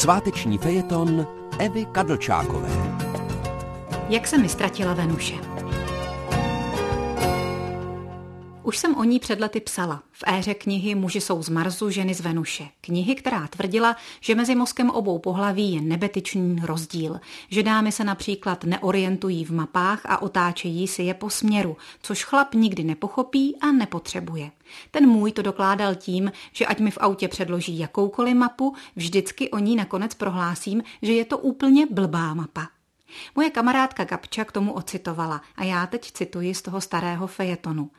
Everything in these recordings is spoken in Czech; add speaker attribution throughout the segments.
Speaker 1: Sváteční fejeton Evy Kadlčákové.
Speaker 2: Jak se mi ztratila Venuše? Už jsem o ní před lety psala. V éře knihy Muži jsou z Marsu, ženy z Venuše. Knihy, která tvrdila, že mezi mozkem obou pohlaví je nebetyčný rozdíl. Že dámy se například neorientují v mapách a otáčejí si je po směru, což chlap nikdy nepochopí a nepotřebuje. Ten můj to dokládal tím, že ať mi v autě předloží jakoukoliv mapu, vždycky o ní nakonec prohlásím, že je to úplně blbá mapa. Moje kamarádka Gabča k tomu ocitovala a já teď cituji z toho starého fejetonu.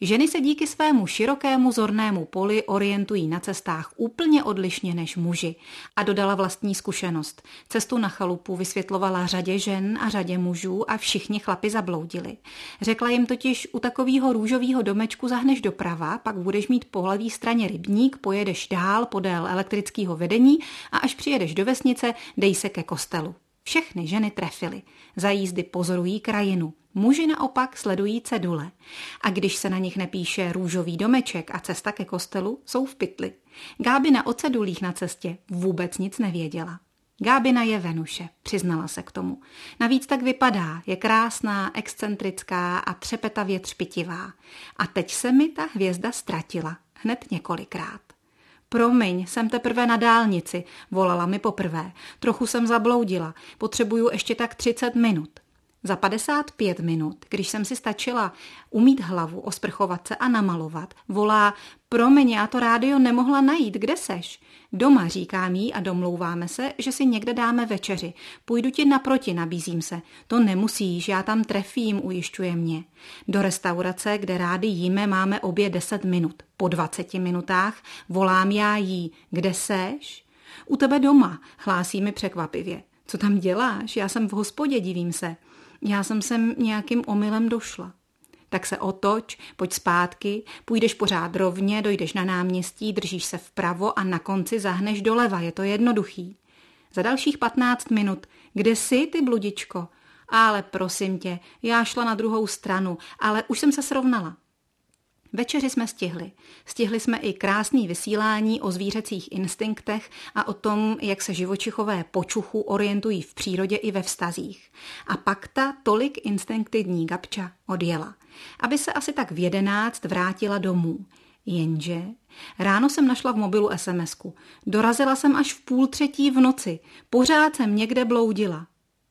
Speaker 2: Ženy se díky svému širokému zornému poli orientují na cestách úplně odlišně než muži a dodala vlastní zkušenost. Cestu na chalupu vysvětlovala řadě žen a řadě mužů a všichni chlapi zabloudili. Řekla jim totiž, u takového růžového domečku zahneš doprava, pak budeš mít po hlavní straně rybník, pojedeš dál podél elektrického vedení a až přijedeš do vesnice, dej se ke kostelu. Všechny ženy trefily. Za jízdy pozorují krajinu. Muži naopak sledují cedule. A když se na nich nepíše růžový domeček a cesta ke kostelu, jsou v pytli. Gábina o cedulích na cestě vůbec nic nevěděla. Gábina je Venuše, přiznala se k tomu. Navíc tak vypadá, je krásná, excentrická a třepetavě třpitivá. A teď se mi ta hvězda ztratila, hned několikrát. Promiň, jsem teprve na dálnici, volala mi poprvé. Trochu jsem zabloudila, potřebuju ještě tak 30 minut. Za 55 minut, když jsem si stačila umít hlavu, osprchovat se a namalovat, volá, promiň, já to rádio nemohla najít, kde seš? Doma, říkám jí a domlouváme se, že si někde dáme večeři. Půjdu ti naproti, nabízím se. To nemusíš, já tam trefím, ujišťuje mě. Do restaurace, kde rádi jíme, máme obě 10 minut. Po 20 minutách volám já jí, kde seš? U tebe doma, hlásí mi překvapivě. Co tam děláš? Já jsem v hospodě, divím se. Já jsem sem nějakým omylem došla. Tak se otoč, pojď zpátky, půjdeš pořád rovně, dojdeš na náměstí, držíš se vpravo a na konci zahneš doleva, je to jednoduchý. Za dalších 15 minut, kde jsi ty, bludičko? Ale prosím tě, já šla na druhou stranu, ale už jsem se srovnala. Večeři jsme stihli. Stihli jsme i krásný vysílání o zvířecích instinktech a o tom, jak se živočichové počuchu orientují v přírodě i ve vztazích. A pak ta tolik instinktivní gabča odjela, aby se asi tak v jedenáct vrátila domů. Jenže ráno jsem našla v mobilu SMSku. Dorazila jsem až v půl třetí v noci. Pořád jsem někde bloudila.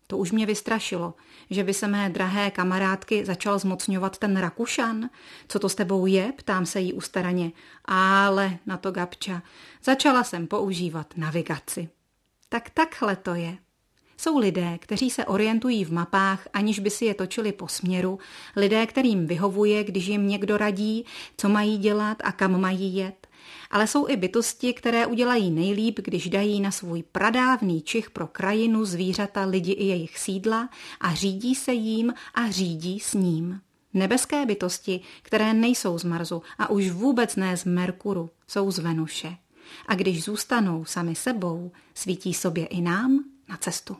Speaker 2: To už mě vystrašilo, že by se mé drahé kamarádky začal zmocňovat ten Rakušan. Co to s tebou je? Ptám se jí ustaraně. Ale na to Gabča. Začala jsem používat navigaci. Tak takhle to je. Jsou lidé, kteří se orientují v mapách, aniž by si je točili po směru, lidé, kterým vyhovuje, když jim někdo radí, co mají dělat a kam mají jet. Ale jsou i bytosti, které udělají nejlíp, když dají na svůj pradávný čich pro krajinu, zvířata, lidi i jejich sídla a řídí se jím a řídí s ním. Nebeské bytosti, které nejsou z Marsu a už vůbec ne z Merkuru, jsou z Venuše. A když zůstanou sami sebou, svítí sobě i nám na cestu.